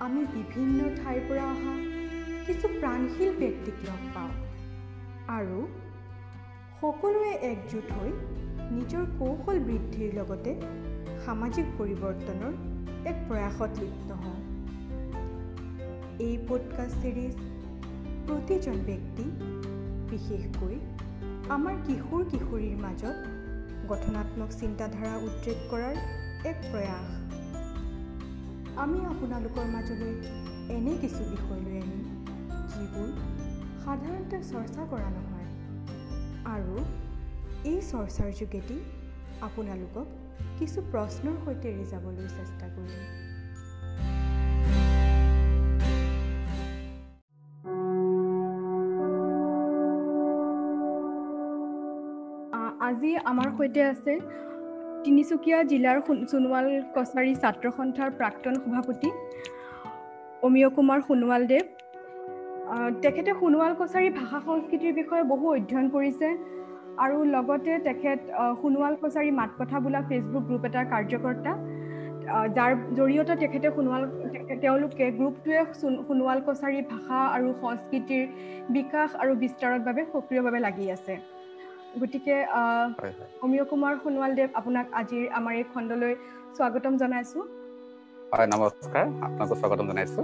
আমি বিভিন্ন ঠাইৰ পৰা অহা কিছু প্ৰাণশীল ব্যক্তিক লগ পাওঁ। আৰু সকলোৱে একজোট হৈ নিজৰ কৌশল বৃদ্ধিৰ লগতে সামাজিক পৰিৱৰ্তনৰ এক প্ৰয়াসত লিপ্ত হওঁ। এই পডকাষ্ট ছিৰিজ প্ৰতিজন ব্যক্তি বিশেষকৈ আমাৰ কিশোৰ কিশোৰীৰ মাজত গঠনাত্মক চিন্তাধাৰা উদ্ৰেক কৰাৰ এক প্ৰয়াস। আমি আপোনালোকৰ মাজলৈ এনে কিছু বিষয় লৈ আহিম যিবোৰ সাধাৰণতে চৰ্চা কৰা নহয় আৰু এই চৰ্চাৰ যোগেদি আপোনালোকক কিছু প্ৰশ্নৰ সৈতে ৰিজাবলৈ চেষ্টা কৰিম। আজি আমাৰ সৈতে আছে তিনিচুকীয়া জিলাৰ সোণোৱাল কছাৰী ছাত্ৰ সন্থাৰ প্ৰাক্তন সভাপতি অমীয় কুমাৰ সোণোৱালদেৱ তেখেতে সোণোৱাল কছাৰী ভাষা সংস্কৃতিৰ বিষয়ে বহু অধ্যয়ন কৰিছে আৰু লগতে তেখেত সোণোৱাল কছাৰী মাত কথা বোলা ফেচবুক গ্ৰুপ এটাৰ কাৰ্যকৰ্তা। যাৰ জৰিয়তে তেখেতে সোণোৱাল তেওঁলোকে গ্ৰুপটোৱে সোণোৱাল কছাৰী ভাষা আৰু সংস্কৃতিৰ বিকাশ আৰু বিস্তাৰৰ বাবে সক্ৰিয়ভাৱে লাগি আছে। গতিকে অমীয় কুমাৰ সোণোৱালদেৱ আপোনাক আজিৰ আমাৰ এই খণ্ডলৈ স্বাগতম জনাইছো। হয় নমস্কাৰ। আপোনাকো স্বাগতম জনাইছো।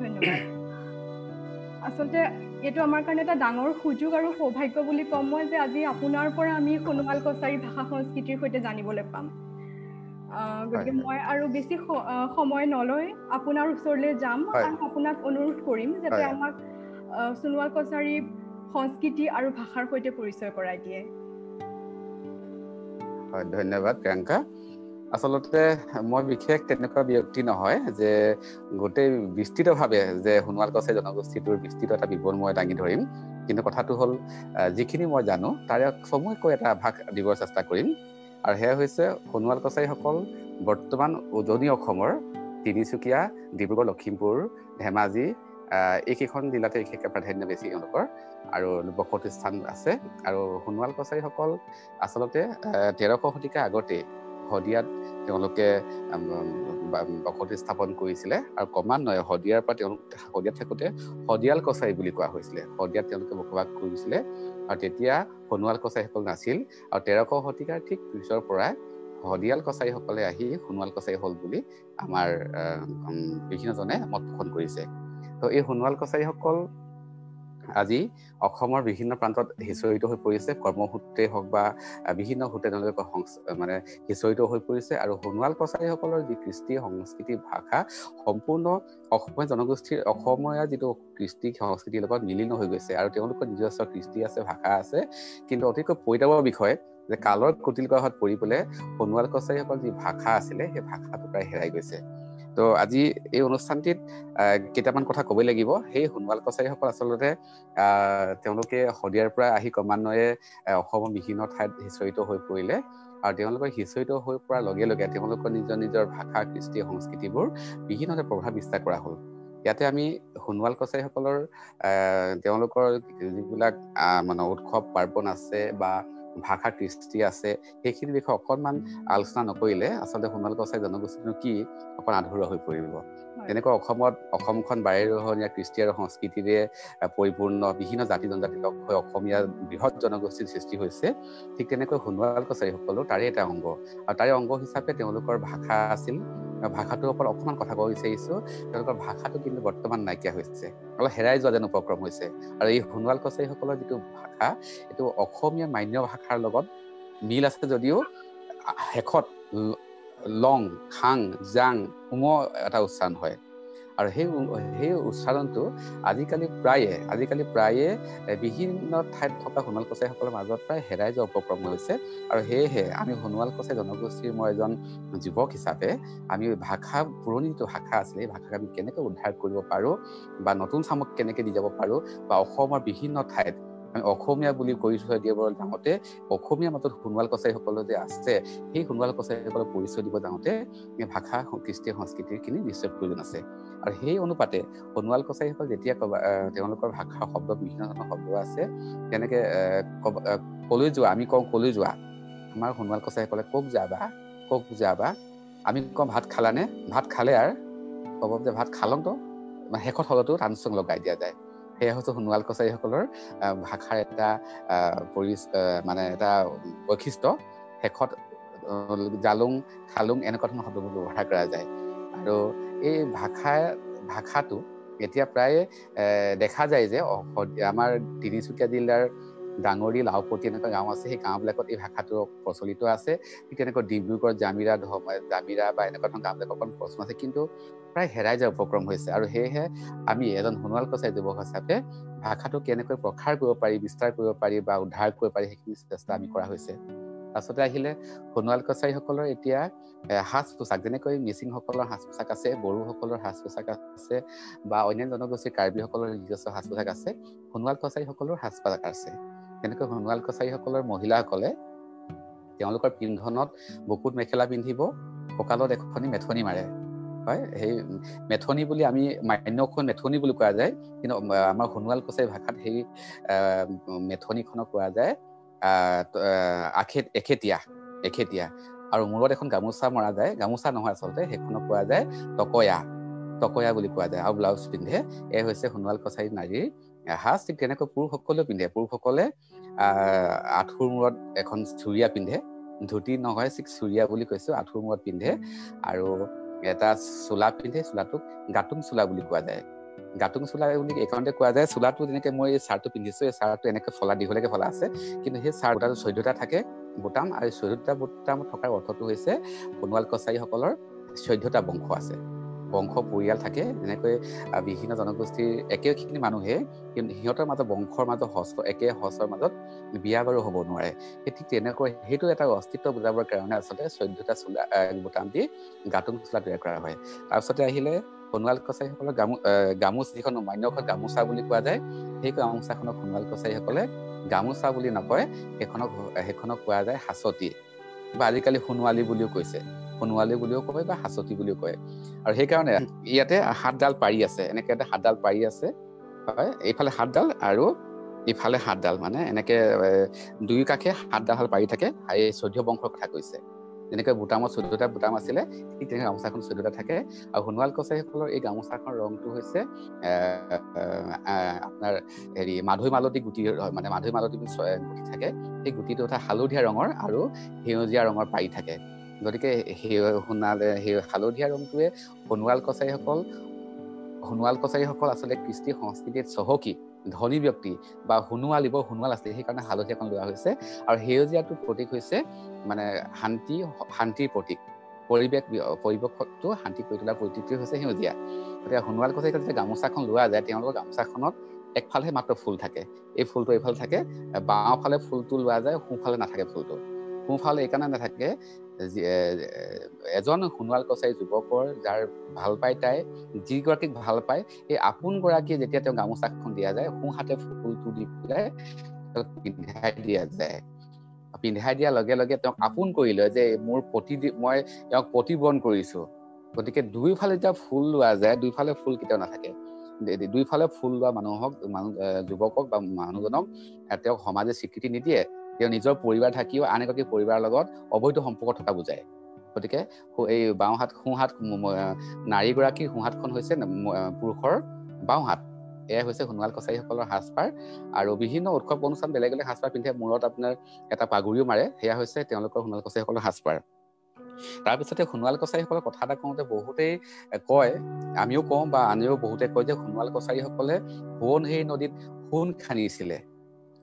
ধন্যবাদ। আচলতে এইটো আমাৰ কাৰণে এটা ডাঙৰ সুযোগ আৰু সৌভাগ্য বুলি ক'ম মই যে আজি আপোনাৰ পৰা আমি সোণোৱাল কছাৰী ভাষা সংস্কৃতিৰ সৈতে জানিবলৈ পাম। গতিকে মই আৰু বেছি সময় নলৈ আপোনাৰ ওচৰলৈ যাম আৰু আপোনাক অনুৰোধ কৰিম যাতে আমাক সোণোৱাল কছাৰী সংস্কৃতি আৰু ভাষাৰ সৈতে পৰিচয় কৰাই দিয়ে। হয় ধন্যবাদ প্ৰিয়ংকা। আচলতে মই বিশেষ তেনেকুৱা ব্যক্তি নহয় যে গোটেই বিস্তৃতভাৱে যে সোণোৱাল কছাৰী জনগোষ্ঠীটোৰ বিস্তৃত এটা বিৱৰণ মই দাঙি ধৰিম। কিন্তু কথাটো হ'ল যিখিনি মই জানো তাৰে চমুকৈ এটা ভাগ দিবৰ চেষ্টা কৰিম। আৰু সেয়া হৈছে সোণোৱাল কছাৰীসকল বৰ্তমান উজনি অসমৰ তিনিচুকীয়া ডিব্ৰুগড় লখিমপুৰ ধেমাজি এইকেইখন জিলাতে বিশেষকৈ প্ৰাধান্য বেছি তেওঁলোকৰ আৰু বসতি স্থান আছে। আৰু সোণোৱাল কছাৰীসকল আচলতে তেৰশ শতিকা আগতে শদিয়াত তেওঁলোকে বসতি স্থাপন কৰিছিলে আৰু ক্ৰমান্বয়ে শদিয়াৰ পৰা তেওঁলোক শদিয়াত থাকোঁতে শদিয়াল কছাৰী বুলি কোৱা হৈছিলে। শদিয়াত তেওঁলোকে বসবাস কৰিছিলে আৰু তেতিয়া সোণোৱাল কছাৰীসকল নাছিল আৰু তেৰশ শতিকাৰ ঠিক পিছৰ পৰাই শদিয়াল কছাৰীসকলে আহি সোণোৱাল কছাৰী হ'ল বুলি আমাৰ বিভিন্নজনে মত পোষণ কৰিছে। তো এই সোণোৱাল কছাৰীসকল আজি অসমৰ বিভিন্ন প্ৰান্তত সিঁচৰিত হৈ পৰিছে। কৰ্মসূত্ৰে হওক বা বিভিন্ন সূত্ৰে তেওঁলোকে মানে সিঁচৰিত হৈ পৰিছে আৰু সোণোৱাল কছাৰীসকলৰ যি কৃষ্টি সংস্কৃতি ভাষা সম্পূৰ্ণ অসমীয়া জনগোষ্ঠীৰ অসমীয়া যিটো কৃষ্টি সংস্কৃতিৰ লগত মিলিন হৈ গৈছে আৰু তেওঁলোকৰ নিজস্ব কৃষ্টি আছে ভাষা আছে। কিন্তু অতিকৈ পৰিতাপৰ বিষয় যে কালৰ কুটিল গ্ৰহত পৰি পেলাই সোণোৱাল কছাৰীসকল যি ভাষা আছিলে সেই ভাষাটো প্ৰায় হেৰাই গৈছে। তো আজি এই অনুষ্ঠানটিত কেইটামান কথা ক'বই লাগিব। সেই সোণোৱাল কছাৰীসকল আচলতে তেওঁলোকে শদিয়াৰ পৰা আহি ক্ৰমান্বয়ে অসমৰ বিভিন্ন ঠাইত সিঁচৰিত হৈ পৰিলে আৰু তেওঁলোকৰ সিঁচৰিত হৈ পৰাৰ লগে লগে তেওঁলোকৰ নিজৰ নিজৰ ভাষা কৃষ্টি সংস্কৃতিবোৰ বিভিন্নতে প্ৰভাৱ বিস্তাৰ কৰা হ'ল। ইয়াতে আমি সোণোৱাল কছাৰীসকলৰ তেওঁলোকৰ যিবিলাক মানে উৎসৱ পাৰ্বণ আছে বা ভাষা কৃষ্টি আছে সেইখিনিৰ বিষয়ে অকণমান আলোচনা নকৰিলে আচলতে সোণোৱাল কছাৰী জনগোষ্ঠীনো কি অকণ আধৰুৱা হৈ পৰিব। তেনেকৈ অসমত অসমখন বাৰেৰহণীয়া কৃষ্টি আৰু সংস্কৃতিৰে পৰিপূৰ্ণ বিভিন্ন জাতি জনজাতি লগ হৈ অসমীয়া বৃহৎ জনগোষ্ঠীৰ সৃষ্টি হৈছে ঠিক তেনেকৈ সোণোৱাল কছাৰীসকলো তাৰে এটা অংগ। আৰু তাৰে অংগ হিচাপে তেওঁলোকৰ ভাষা আছিল ভাষাটোৰ ওপৰত অকণমান কথা ক'ব বিচাৰিছোঁ। তেওঁলোকৰ ভাষাটো কিন্তু বৰ্তমান নাইকিয়া হৈছে অলপ হেৰাই যোৱা যেন উপক্ৰম হৈছে। আৰু এই সোণোৱাল কছাৰীসকলৰ যিটো ভাষা এইটো অসমীয়া মান্য ভাষাৰ লগত মিল আছে যদিও শেষত লং খাং জাং উম এটা উচ্চাৰণ হয়। আৰু সেই সেই উচ্চাৰণটো আজিকালি প্ৰায়ে আজিকালি প্ৰায়ে বিভিন্ন ঠাইত থকা সোণোৱাল কছাৰীসকলৰ মাজত প্ৰায় হেৰাই যোৱা উপক্ৰম হৈছে। আৰু সেয়েহে আমি সোণোৱাল কছাৰী জনগোষ্ঠীৰ মই এজন যুৱক হিচাপে আমি ভাষা পুৰণি যিটো ভাষা আছিলে সেই ভাষাক আমি কেনেকৈ উদ্ধাৰ কৰিব পাৰোঁ বা নতুন চামক কেনেকৈ দি যাব পাৰোঁ বা অসমৰ বিভিন্ন ঠাইত আমি অসমীয়া বুলি পৰিচয় দিয়াবলৈ যাওঁতে অসমীয়াৰ মাজত সোণোৱাল কছাৰীসকল যে আছে সেই সোণোৱাল কছাৰীসকলক পৰিচয় দিব যাওঁতে ভাষা কৃষ্টি সংস্কৃতিৰখিনি নিশ্চয় প্ৰয়োজন আছে। আৰু সেই অনুপাতে সোণোৱাল কছাৰীসকল যেতিয়া ক'বা তেওঁলোকৰ ভাষাৰ শব্দ বিভিন্ন ধৰণৰ শব্দ আছে তেনেকে কলৈ যোৱা আমি কওঁ কলৈ যোৱা আমাৰ সোণোৱাল কছাৰীসকলে কক যাবা কক যাবা আমি কওঁ ভাত খালানে ভাত খালে আৰু ক'ব যে ভাত খালংতো শেষত হ'লেতো ৰানচং লগাই দিয়া যায়। সেয়া হৈছে সোণোৱাল কছাৰীসকলৰ ভাষাৰ এটা পৰি মানে এটা বৈশিষ্ট্য। শেষত জালুং খালুং এনেকুৱা ধৰণৰ শব্দবোৰ ব্যৱহাৰ কৰা যায়। আৰু এই ভাষা ভাষাটো এতিয়া প্ৰায় দেখা যায় যে আমাৰ তিনিচুকীয়া জিলাৰ ডাঙৰি লাওপতি এনেকুৱা গাঁও আছে সেই গাঁওবিলাকত এই ভাষাটো প্ৰচলিত আছে। ঠিক তেনেকৈ ডিব্ৰুগড় জামিৰা জামিৰা বা এনেকুৱা ধৰণৰ গাঁওবিলাকত অকণ প্ৰশ্ন আছে কিন্তু প্ৰায় হেৰাই যোৱাৰ উপক্ৰম হৈছে। আৰু সেয়েহে আমি এজন সোণোৱাল কছাই যুৱক হিচাপে ভাষাটো কেনেকৈ প্ৰসাৰ কৰিব পাৰি বিস্তাৰ কৰিব পাৰি বা উদ্ধাৰ কৰিব পাৰি সেইখিনি চেষ্টা আমি কৰা হৈছে। তাৰপিছতে আহিলে সোণোৱাল কছাৰীসকলৰ এতিয়া সাজ পোছাক যেনেকৈ মিচিংসকলৰ সাজ পোছাক আছে বড়োসকলৰ সাজ পোছাক আছে বা অন্যান্য জনগোষ্ঠীৰ কাৰ্বিসকলৰ নিজস্ব সাজ পোছাক আছে সোণোৱাল কছাৰীসকলৰ সাজ পোছাক আছে। তেনেকৈ সোণোৱাল কছাৰীসকলৰ মহিলাসকলে তেওঁলোকৰ পিন্ধনত বুকুত মেখেলা পিন্ধিব কঁকালত এখনি মেথনি মাৰে। হয় সেই মেথনি বুলি আমি মান্যখন মেথনি বুলি কোৱা যায় কিন্তু আমাৰ সোণোৱাল কছাৰী ভাষাত সেই মেথনিখনক কোৱা যায় আখেত এখেতীয়া এখেতীয়া। আৰু মূৰত এখন গামোচা মৰা যায় গামোচা নহয় আচলতে সেইখনক কোৱা যায় টকয়া টকয়া বুলি কোৱা যায়। আৰু ব্লাউজ পিন্ধে এই হৈছে সোণোৱাল কছাৰী নাৰীৰ সাজ ঠিক তেনেকৈ পুৰুষসকলেও পিন্ধে। পুৰুষসকলে আঁঠুৰ মূৰত এখন চুৰিয়া পিন্ধে। ধুতি নহয় চিক চুৰিয়া বুলি কৈছো আঁঠুৰ মূৰত পিন্ধে। আৰু এটা চোলা পিন্ধে চোলাটোক গাটুং চোলা বুলি কোৱা যায়। গাটুং চোলা বুলি এইখনতে কোৱা যায়। চোলাটো যেনেকে মই এই চাৰ্টটো পিন্ধিছো এই চাৰ্টটো এনেকে ফলা দীঘলৈকে ফলা আছে। কিন্তু সেই চাৰ্ট বুটাটো চৈধ্যটা থাকে বুটাম। আৰু চৈধ্যটা বুটাম থকাৰ অৰ্থটো হৈছে সোণোৱাল কছাৰীসকলৰ চৈধ্যটা বংশ আছে। বংশ পৰিয়াল থাকে যেনেকৈ বিভিন্ন জনগোষ্ঠীৰ একেখিনি মানুহে সিহঁতৰ মাজত বংশৰ মাজত হস্ত একে হস্তৰ মাজত বিয়া বাৰু হ'ব নোৱাৰে। সেই ঠিক তেনেকৈ সেইটো এটা অস্তিত্ব বুজাবৰ কাৰণে আচলতে চৈধ্যটা চোলা বুটাম দি গাটুং চোলা তৈয়াৰ কৰা হয়। তাৰপিছতে আহিলে সোণোৱাল কছাৰীসকলৰ গামো গামোচ যিখন মান্যখন গামোচা বুলি কোৱা যায় সেই গামোচাখনক সোণোৱাল কছাৰীসকলে গামোচা বুলি নকয় সেইখনক সেইখনক কোৱা যায় সাঁচতি বা আজিকালি সোণোৱালী বুলিও কৈছে। সোণোৱালী বুলিও কয় বা সাঁচতি বুলিও কয়। আৰু সেইকাৰণে ইয়াতে সাতডাল পাৰি আছে এনেকে এটা সাতডাল পাৰি আছে। হয় এইফালে সাতডাল আৰু ইফালে সাতডাল মানে এনেকে দুয়ো কাষে সাতডাল পাৰি থাকে এই চৈধ্য বংশৰ কথা কৈছে। যেনেকৈ বুটামত চৈধ্যটা বুটাম আছিলে ঠিক তেনেকৈ গামোচাখন চৈধ্যটা থাকে। আৰু সোণোৱাল কছাৰীসকলৰ এই গামোচাখনৰ ৰংটো হৈছে আপোনাৰ হেৰি মাধৈ মালতী গুটি মানে মাধৈ মালতী গুটি থাকে। সেই গুটিটো এটা হালধীয়া ৰঙৰ আৰু সেউজীয়া ৰঙৰ পাৰি থাকে। গতিকে সেই সোণালে সেই হালধীয়া ৰংটোৱে সোণোৱাল কছাৰীসকল সোণোৱাল কছাৰীসকল আচলতে কৃষ্টি সংস্কৃতিত চহকী ধনী ব্যক্তি বা সোণোৱাল ইবৰ সোণোৱাল আছে সেইকাৰণে হালধীয়াখন লোৱা হৈছে। আৰু সেউজীয়াটোৰ প্ৰতীক হৈছে মানে শান্তি শান্তিৰ প্ৰতীক। পৰিৱেশ পৰিৱেশটো শান্তি কৰি তোলাৰ প্ৰতীকটোৱে হৈছে সেউজীয়া। গতিকে সোণোৱাল কছাৰী যেতিয়া গামোচাখন লোৱা যায় তেওঁলোকৰ গামোচাখনত একফালেহে মাত্ৰ ফুল থাকে। এই ফুলটো এইফালে থাকে বাওঁফালে ফুলটো লোৱা যায় সোঁফালে নাথাকে ফুলটো। সোঁফালে এইকাৰণে নাথাকে এজন সোণোৱাল কছাৰী যুৱকৰ যাৰ ভাল পায় তাই যিগৰাকীক ভাল পায় সেই আপোন গৰাকীয়ে যেতিয়া তেওঁ গামোচাখন দিয়া যায় সোঁহাতে ফুলটো দি পেলাই পিন্ধাই দিয়া যায়। পিন্ধাই দিয়াৰ লগে লগে তেওঁক আপোন কৰি লয় যে মোৰ প্ৰতি মই তেওঁক প্ৰতিবৰণ কৰিছো। গতিকে দুয়োফালে যেতিয়া ফুল লোৱা যায় দুয়োফালে ফুল কেতিয়াও নাথাকে। দুয়োফালে ফুল লোৱা মানুহক মানুহ যুৱকক বা মানুহজনক তেওঁক সমাজে স্বীকৃতি নিদিয়ে। তেওঁ নিজৰ পৰিবাৰ থাকিও আন এগৰাকী পৰিবাৰৰ লগত অবৈধ সম্পৰ্ক থকা বুজায়। গতিকে এই বাওঁহাত সোঁহাত নাৰীগৰাকীৰ সোঁহাতখন হৈছে পুৰুষৰ বাওঁহাত। এয়াই হৈছে সোণোৱাল কছাৰীসকলৰ সাজপাৰ আৰু বিভিন্ন উৎসৱ অনুষ্ঠান বেলেগ বেলেগ সাজপাৰ পিন্ধে মূৰত আপোনাৰ এটা পাগুৰিও মাৰে সেয়া হৈছে তেওঁলোকৰ সোণোৱাল কছাৰীসকলৰ সাজপাৰ। তাৰপিছতে সোণোৱাল কছাৰীসকলৰ কথা এটা কওঁতে বহুতেই কয় আমিও কওঁ বা আনেও বহুতে কয় যে সোণোৱাল কছাৰীসকলে সোৱণশিৰি নদীত সোণ খান্দিছিলে।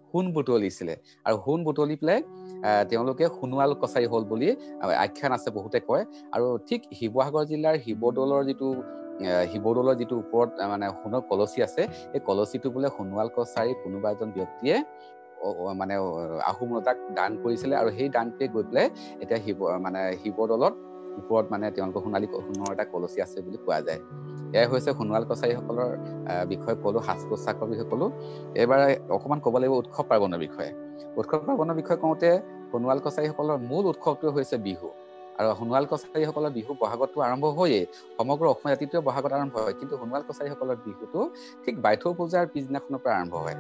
সোণ বুটলিছিলে আৰু সোণ বুটলি পেলাই তেওঁলোকে সোণোৱাল কছাৰী হ'ল বুলি আখ্যান আছে বহুতে কয়। আৰু ঠিক শিৱসাগৰ জিলাৰ শিৱদৌলৰ যিটো শিৱদৌলৰ যিটো ওপৰত মানে সোণৰ কলচী আছে সেই কলচীটো বোলে সোণোৱাল কছাৰী কোনোবা এজন ব্যক্তিয়ে মানে আহোম ৰজাক দান কৰিছিলে। আৰু সেই দানটোৱে গৈ পেলাই এতিয়া শিৱ মানে শিৱদৌলত ওপৰত মানে তেওঁলোকৰ সোণালী সোণৰ এটা কলচী আছে বুলি কোৱা যায়। এয়াই হৈছে সোণোৱাল কছাৰীসকলৰ বিষয়ে ক'লো সাজ পোছাকৰ বিষয়ে ক'লো। এইবাৰ অকণমান ক'ব লাগিব উৎসৱ পাৰ্বণৰ বিষয়ে। উৎসৱ পাৰ্বণৰ বিষয়ে কওঁতে সোণোৱাল কছাৰীসকলৰ মূল উৎসৱটো হৈছে বিহু। আৰু সোণোৱাল কছাৰীসকলৰ বিহু বহাগতো আৰম্ভ হৈয়ে সমগ্ৰ অসমীয়া জাতিটোৱে বহাগত আৰম্ভ হয়। কিন্তু সোণোৱাল কছাৰীসকলৰ বিহুটো ঠিক বাইথৌ পূজাৰ পিছদিনাখনৰ পৰা আৰম্ভ হয়।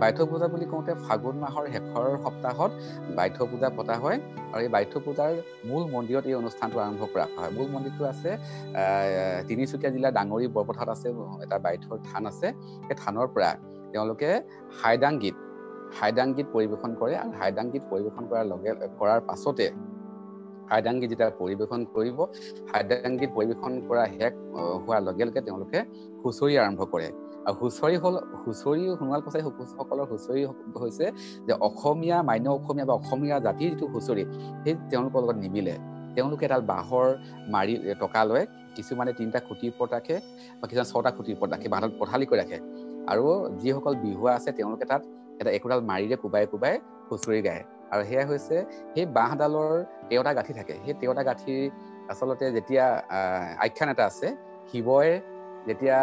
বাইথৌ পূজা বুলি কওঁতে ফাগুন মাহৰ শেষৰ সপ্তাহত বাইথৌ পূজা পতা হয় আৰু এই বাইথৌ পূজাৰ মূল মন্দিৰত এই অনুষ্ঠানটো আৰম্ভ কৰা হয়। মূল মন্দিৰটো আছে তিনিচুকীয়া জিলাৰ ডাঙৰি বৰপথাৰত আছে এটা বাইথৌৰ থান আছে। সেই থানৰ পৰা তেওঁলোকে হাইদাং গীত হাইদাং গীত পৰিৱেশন কৰে আৰু হাইদাং গীত পৰিৱেশন কৰাৰ লগে কৰাৰ পাছতে হাইদাংগীত যেতিয়া পৰিৱেশন কৰিব হাইদাংগীত পৰিৱেশন কৰা শেষ হোৱাৰ লগে লগে তেওঁলোকে হুঁচৰি আৰম্ভ কৰে। আৰু হুঁচৰি হ'ল হুঁচৰি সোণোৱাল কছাৰী সকলৰ হুঁচৰি হৈছে যে অসমীয়া মান্য অসমীয়া বা অসমীয়া জাতিৰ যিটো হুঁচৰি সেই তেওঁলোকৰ লগত নিমিলে। তেওঁলোকে এডাল বাঁহৰ মাৰি টকা লয় কিছুমানে তিনিটা খুঁটিৰ ওপৰত ৰাখে বা কিছুমান ছটা খুঁটিৰ ওপৰত ৰাখে বাঁহডাল পথালি কৰি ৰাখে। আৰু যিসকল বিহুৱা আছে তেওঁলোকে তাত এটা একোডাল মাৰিৰে কোবাই কোবাই হুঁচৰি গায়। আৰু সেয়া হৈছে সেই বাঁহডালৰ তেৰটা গাঁঠি থাকে। সেই তেৰটা গাঁঠি আচলতে যেতিয়া আখ্যান এটা আছে শিৱই যেতিয়া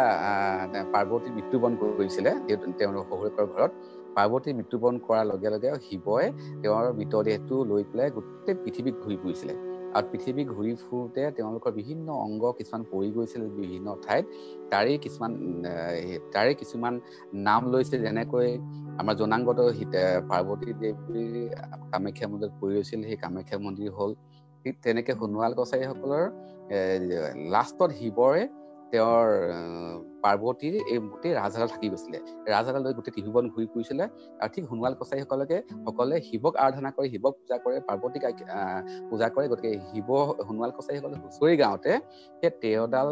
পাৰ্বতীৰ মৃত্যুবৰণ কৰিছিলে তেওঁৰ শহুৰেকৰ ঘৰত পাৰ্বতীৰ মৃত্যুবৰণ কৰাৰ লগে লগে শিৱই তেওঁৰ মৃতদেহটো লৈ পেলাই গোটেই পৃথিৱীক ঘূৰি ফুৰিছিলে। আৰু পৃথিৱী ঘূৰি ফুৰোতে তেওঁলোকৰ বিভিন্ন অংগ কিছুমান পৰি গৈছিল বিভিন্ন ঠাইত। তাৰে কিছুমান তাৰে কিছুমান নাম লৈছে। যেনেকৈ আমাৰ জনাংগত পাৰ্বতী দেৱীৰ কামাখ্যা মন্দিৰত পৰি গৈছিল সেই কামাখ্যা মন্দিৰ হ'ল ঠিক তেনেকে সোণোৱাল কছাৰীসকলৰ লাষ্টত শিৱৰে তেওঁৰ পাৰ্বতীৰ এই গোটেই ৰাজহাডাল থাকি গৈছিলে। ৰাজহাডাল গোটেই ত্ৰিভুৱন ঘূৰি ফুৰিছিলে। আৰু ঠিক সোণোৱাল কছাৰীসকলকে সকলে শিৱক আৰাধনা কৰি শিৱক পূজা কৰে পাৰ্বতীক পূজা কৰে। গতিকে শিৱ সোণোৱাল কছাৰীসকলে হুঁচৰি গাওঁতে সেই তেৰডাল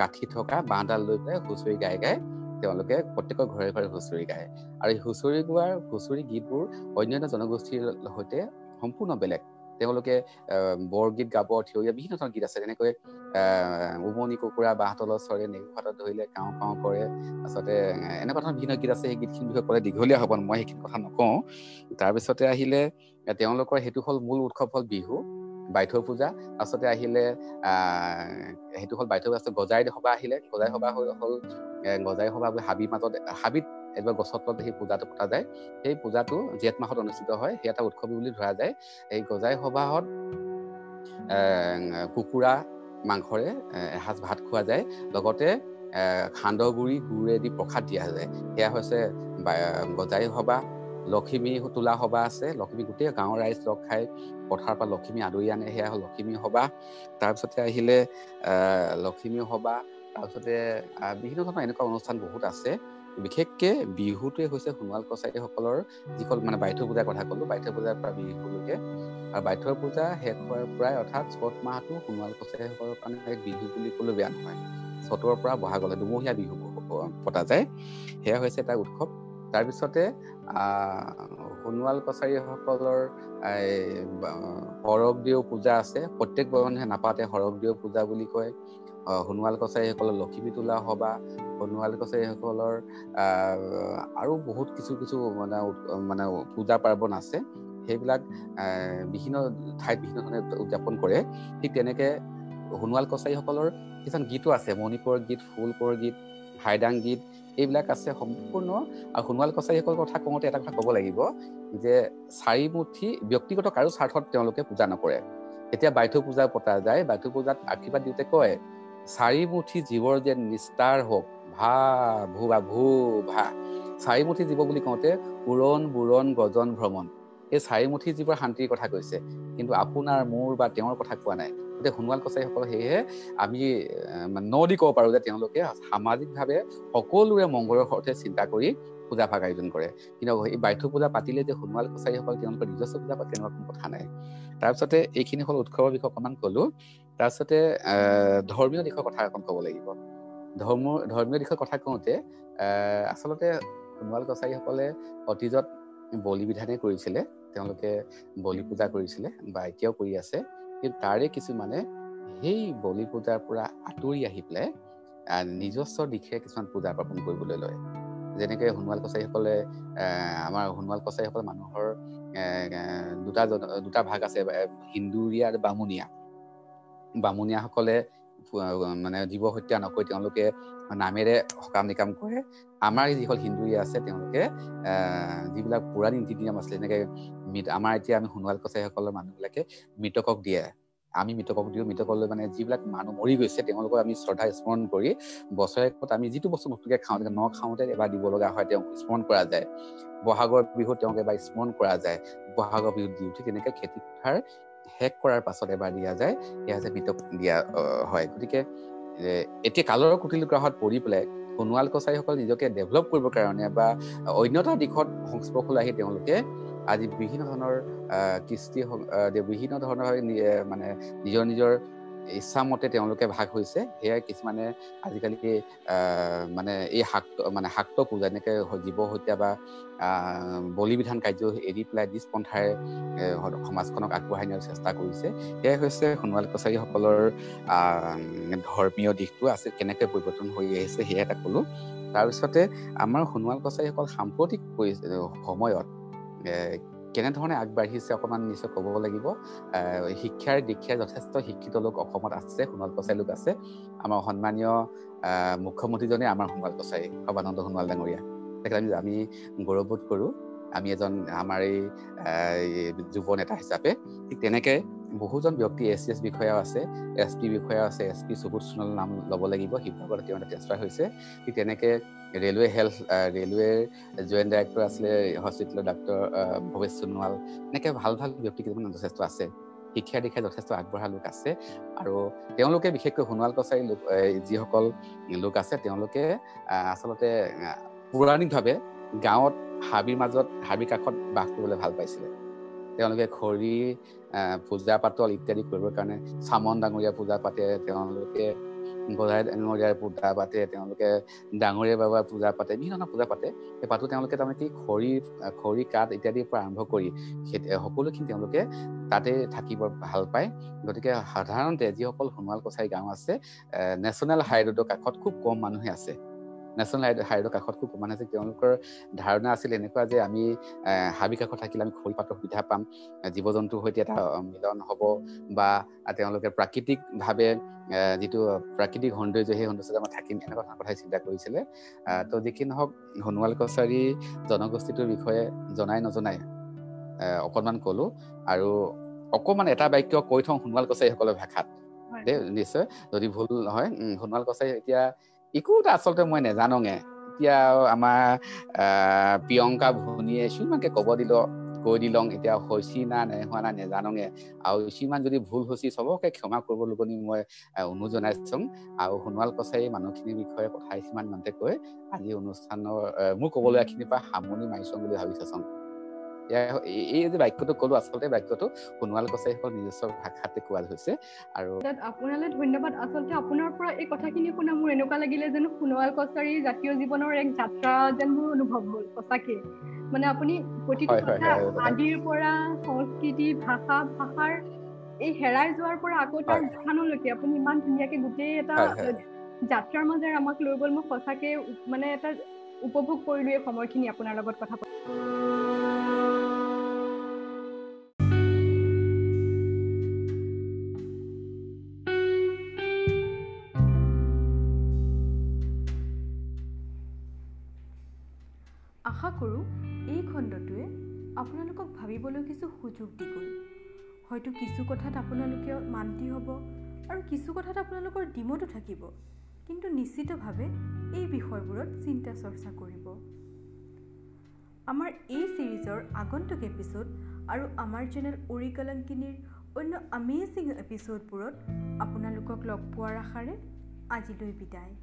গাঁঠি থকা বাঁহডাল লৈ পেলাই হুঁচৰি গাই গাই তেওঁলোকে প্ৰত্যেকৰ ঘৰে ঘৰে হুঁচৰি গায়। আৰু এই হুঁচৰি গোৱাৰ হুঁচৰি গীতবোৰ অন্যান্য জনগোষ্ঠীৰ সৈতে সম্পূৰ্ণ বেলেগ। তেওঁলোকে বৰগীত গাব থিয়ৰীয়া বিভিন্ন ধৰণৰ গীত আছে। যেনেকৈ উমনি কুকুৰা বাঁহতলত চৰে নেগুহাতত ধৰিলে কাওঁ কাওঁ কৰে। আচলতে এনেকুৱা ধৰণৰ বিভিন্ন গীত আছে। সেই গীতখিনিৰ বিষয়ে ক'লে দীঘলীয়া হ'ব মই সেইখিনি কথা নকওঁ। তাৰপিছতে আহিলে তেওঁলোকৰ সেইটো হ'ল মূল উৎসৱ হ'ল বিহু বাইথৌ পূজা। তাৰপিছতে আহিলে সেইটো হ'ল বাইথৌ পূজা। গজাই সভা আহিলে। গজাই সভা হ'ল গজাই সভা হাবিৰ মাজত হাবিত এবাৰ গছত সেই পূজাটো পতা যায়। সেই পূজাটো জেঠ মাহত অনুষ্ঠিত হয় সেই এটা উৎসৱ বুলি ধৰা যায়। এই গজাই সভাহত কুকুৰা মাংসৰে এসাঁজ ভাত খোৱা যায়। লগতে সান্দহগুৰি গুড়েদি প্ৰসাদ দিয়া যায়। সেয়া হৈছে গজাই সভা লখিমী তোলা সভা আছে। লখিমী গোটেই গাঁৱৰ ৰাইজ লগ খাই পথাৰৰ পৰা লখিমী আদৰি আনে সেয়া হ'ল লখিমী সভা তাৰপিছতে আহিলে লখিমী সভা তাৰপিছতে বিভিন্ন ধৰণৰ এনেকুৱা অনুষ্ঠান বহুত আছে। বিশেষকে বিহুটোৱে হৈছে সোণোৱাল কছাৰীসকলৰ যিসকল মানে বাইথৌ পূজাৰ কথা ক'লো বাইথৌ পূজাৰ পৰা বিহুলৈকে আৰু বাইথৌ পূজা শেষ হোৱাৰ পৰাই অৰ্থাৎ চ'ত মাহটো সোণোৱাল কছাৰীসকলৰ কাৰণে বিহু বুলি ক'লেও বেয়া নহয়। চ'তৰ পৰা বহাগলৈ দুমহীয়া বিহু পতা যায়। সেয়া হৈছে এটা উৎসৱ। তাৰপিছতে সোণোৱাল কছাৰীসকলৰ শৰগদেউ পূজা আছে। প্ৰত্যেক মানুহে নাপাতে শৰগদেউ পূজা বুলি কয়। সোণোৱাল কছাৰীসকলৰ লখিমী তোলা সভা সোণোৱাল কছাৰীসকলৰ আৰু বহুত কিছু কিছু মানে মানে পূজা পাৰ্বণ আছে। সেইবিলাক বিভিন্ন ঠাইত বিভিন্ন ধৰণে উদযাপন কৰে। ঠিক তেনেকে সোণোৱাল কছাৰীসকলৰ কিছুমান গীতো আছে মণিপুৰৰ গীত ফুলকৰ গীত হাইদাং গীত এইবিলাক আছে সম্পূৰ্ণ। আৰু সোণোৱাল কছাৰীসকলৰ কথা কওঁতে এটা কথা ক'ব লাগিব যে চাৰিমুঠি ব্যক্তিগত কাৰো স্বাৰ্থত তেওঁলোকে পূজা নকৰে। এতিয়া বাইথৌ পূজা পতা যায় বাইথৌ পূজাত আশীৰ্বাদ দিওঁতে কয় চাৰিমুঠি জীৱৰ যে নিস্তাৰ হওক ভা ভু বা ভু ভা চাৰিমুঠি জীৱ বুলি কওঁতে উৰণ বুৰণ গজন ভ্ৰমণ। এই চাৰিমুঠি জীৱৰ শান্তিৰ কথা কৈছে। কিন্তু আপোনাৰ মোৰ বা তেওঁৰ কথা কোৱা নাই। গতিকে সোণোৱাল কছাৰীসকল সেয়েহে আমি ন দি ক'ব পাৰোঁ যে তেওঁলোকে সামাজিকভাৱে সকলোৰে মংগলৰ অৰ্থে চিন্তা কৰি পূজা ভাগ আয়োজন কৰে। কিন্তু এই বাইথ পূজা পাতিলে যে সোণোৱাল কছাৰীসকল তেওঁলোকৰ নিজস্ব পূজা পাতে তেনেকুৱা কোনো কথা নাই। তাৰপিছতে এইখিনি হ'ল উৎসৱৰ বিষয়ে অকণমান ক'লো। তাৰপিছতে ধৰ্মীয় দিশৰ কথা এখন ক'ব লাগিব। ধৰ্ম ধৰ্মীয় দিশৰ কথা কওঁতে আচলতে সোণোৱাল কছাৰীসকলে অতীজত বলি বিধানে কৰিছিলে তেওঁলোকে বলি পূজা কৰিছিলে বা এতিয়াও কৰি আছে কিন্তু তাৰে কিছুমানে সেই বলি পূজাৰ পৰা আঁতৰি আহি পেলাই নিজস্ব দিশে কিছুমান পূজা পাৰ্বণ কৰিবলৈ লয়। যেনেকৈ সোণোৱাল কছাৰীসকলে আমাৰ সোণোৱাল কছাৰীসকল মানুহৰ দুটা দুটা ভাগ আছে হিন্দুৰীয়া আৰু বামুণীয়া। বামুণীয়াসকলে মানে জীৱ হত্যা নকৰি তেওঁলোকে নামেৰে সকাম নিকাম কৰে। আমাৰ যিসকল হিন্দুৰীয়া আছে তেওঁলোকে যিবিলাক পুৰাণী নীতি নিয়ম আছিলে যেনেকৈ আমাৰ এতিয়া আমি সোণোৱাল কছাৰীসকলৰ মানুহবিলাকে মৃতকক দিয়ে। আমি মৃতকক দিওঁ মৃতকলৈ মানে যিবিলাক মানুহ মৰি গৈছে তেওঁলোকক আমি শ্ৰদ্ধা স্মৰণ কৰি বছৰেকত আমি যিটো বস্তু নতুনকৈ খাওঁ ন খাওঁতে এবাৰ দিব লগা হয় তেওঁক স্মৰণ কৰা যায়। বহাগৰ বিহুত তেওঁক এবাৰ স্মৰণ কৰা যায়। বহাগৰ বিহুত দি উঠি তেনেকৈ খেতি পথাৰ শেষ কৰাৰ পাছত এবাৰ দিয়া যায় সেয়া যে মৃতক দিয়া হয়। গতিকে এতিয়া কালৰ কুটিল গ্ৰাহত পৰি পেলাই সোণোৱাল কছাৰীসকল নিজকে ডেভেলপ কৰিবৰ কাৰণে বা অন্য এটা দিশত সংস্পৰ্শলৈ আহি তেওঁলোকে আজি বিভিন্ন ধৰণৰ কৃষ্টি বিভিন্ন ধৰণৰ মানে নিজৰ নিজৰ ইচ্ছামতে তেওঁলোকে ভাগ হৈছে। সেয়াই কিছুমানে আজিকালি মানে এই শাক মানে শাক্ত পূজা এনেকৈ জীৱ হত্যা বা বলি বিধান কাৰ্য এৰি পেলাই নিজ পন্থাৰে সমাজখনক আগবঢ়াই নিয়াৰ চেষ্টা কৰিছে। সেয়াই হৈছে সোণোৱাল কছাৰীসকলৰ ধৰ্মীয় দিশটো আছে কেনেকৈ পৰিৱৰ্তন হৈ আহিছে সেয়া এটা ক'লোঁ। তাৰপিছতে আমাৰ সোণোৱাল কছাৰীসকল সাম্প্ৰতিক সময়ত কেনেধৰণে আগবাঢ়িছে অকণমান নিশ্চয় ক'ব লাগিব। শিক্ষাৰ দীক্ষাৰ যথেষ্ট শিক্ষিত লোক অসমত আছে সোণোৱাল কছাৰী লোক আছে। আমাৰ সন্মানীয় মুখ্যমন্ত্ৰীজনে আমাৰ সোণোৱাল কছাৰী সৰ্বানন্দ সোণোৱাল ডাঙৰীয়া। তেখেতে আমি গৌৰৱবোধ কৰোঁ। আমি এজন আমাৰ এই যুৱ নেতা হিচাপে। ঠিক তেনেকৈ বহুজন ব্যক্তি এছ চি এছ বিষয়াও আছে এছ পি বিষয়াও আছে এছ পি সুবোধ সোণোৱাল নাম ল'ব লাগিব শিৱসাগৰত তেওঁ এটা ট্ৰেন্সফাৰ হৈছে। ঠিক তেনেকৈ ৰেলৱে হেল্থ ৰেলৱেৰ জইণ্ট ডাইৰেক্টৰ আছিলে হস্পিটেলৰ ডাক্তৰ ভৱেশ সোণোৱাল এনেকৈ ভাল ভাল ব্যক্তি কিছুমান যথেষ্ট আছে। শিক্ষা দীক্ষা যথেষ্ট আগবঢ়া লোক আছে আৰু তেওঁলোকে বিশেষকৈ সোণোৱাল কছাৰী লোক যিসকল লোক আছে তেওঁলোকে আচলতে পৌৰাণিকভাৱে গাঁৱত হাবিৰ মাজত হাবিৰ কাষত বাস কৰিবলৈ ভাল পাইছিলে। তেওঁলোকে খৰি পূজা পাতল ইত্যাদি কৰিবৰ কাৰণে চামন ডাঙৰীয়া পূজা পাতে তেওঁলোকে গজাই ডাঙৰীয়াৰ পূজা পাতে তেওঁলোকে ডাঙৰীয়া বাবাৰ পূজা পাতে বিভিন্ন ধৰণৰ পূজা পাতে। সেই পাতো তেওঁলোকে তাৰমানে কি খৰি খৰি কাঠ ইত্যাদিৰ পৰা আৰম্ভ কৰি সকলোখিনি তেওঁলোকে তাতে থাকিব ভাল পায়। গতিকে সাধাৰণতে যিসকল সোণোৱাল কছাৰী গাঁও আছে নেশ্যনেল হাইৰোডৰ কাষত খুব কম মানুহে আছে। নেশ্যনেল হাইৰোডৰ কাষত খুব কমান আছে তেওঁলোকৰ ধাৰণা আছিল এনেকুৱা যে আমি হাবি কাষত থাকিলে আমি খৰি পাতৰ সুবিধা পাম জীৱ জন্তুৰ সৈতে এটা মিলন হ'ব বা তেওঁলোকে প্ৰাকৃতিকভাৱে যিটো প্ৰাকৃতিক সৌন্দৰ্য সেই সৌন্দৰ্যত আমাৰ থাকিম এনেকুৱা ধৰণৰ কথাই চিন্তা কৰিছিলে। তো যিখিনি নহওক সোণোৱাল কছাৰী জনগোষ্ঠীটোৰ বিষয়ে জনাই নজনাই অকণমান ক'লো আৰু অকণমান এটা বাক্য কৈ থওঁ সোণোৱাল কছাৰীসকলৰ ভাষাত। দেই নিশ্চয় যদি ভুল নহয় সোণোৱাল কছাৰী এতিয়া একো এটা আচলতে মই নেজানোঙে। এতিয়া আমাৰ প্ৰিয়ংকা ভনীয়ে সিমানকে ক'ব দিল কৈ দিলং এতিয়া হৈছি না নেহোৱা না নেজানোঙে। আৰু সিমান যদি ভুল হৈছি চবকে ক্ষমা কৰিব লগনি মই অনুৰোধ জনাইছোঁ। আৰু সোণোৱাল কছাৰী মানুহখিনিৰ বিষয়ে কথা সিমান ইমানতে কৈ আজি অনুষ্ঠানৰ মোৰ ক'বলগীয়াখিনিৰ পৰা সামৰণি মাৰিছোঁ বুলি ভাবিছোঁ এই যে বাক্যটো কলো আচলতে বাক্যটো সোণোৱাল কছাৰীসকল নিজস্ব ভাষাতে কোৱা হৈছে আৰু আপোনালৈ ধন্যবাদ। আচলতে আপোনাৰ পৰা এই কথাখিনি শুনা মোৰ এনেকুৱা লাগিলে যেন সোণোৱাল কছাৰী জাতীয় জীৱনৰ এক যাত্ৰা যেন মোৰ অনুভৱ হ'ল সঁচাকে। মানে আপুনি প্ৰতিটো কথা আদিৰ পৰা সংস্কৃতি ভাষা ভাষাৰ এই হেৰাই যোৱাৰ পৰা আকৌ তাৰ স্থানলৈকে আপুনি ইমান ধুনীয়াকে গোটেই এটা যাত্ৰাৰ মাজেৰে আমাক লৈ গ'ল। মই সঁচাকে মানে এটা উপভোগ কৰিলো এই সময়খিনি আপোনাৰ লগত কথা পাতি খণ্ডটোৱে আপোনালোকক ভাবিবলৈ কিছু সুযোগ দি গ'ল হয়তো কিছু কথাত আপোনালোকে মান্তি হ'ব আৰু কিছু কথাত আপোনালোকৰ ডিমতো থাকিব। কিন্তু নিশ্চিতভাৱে এই বিষয়বোৰত চিন্তা চৰ্চা কৰিব। আমাৰ এই ছিৰিজৰ আগন্তুক এপিছ'ড আৰু আমাৰ চেনেল অৰিকলংকিনীৰ অন্য আমেজিং এপিছ'ডবোৰত আপোনালোকক লগ পোৱাৰ আশাৰে আজিলৈ বিদায়।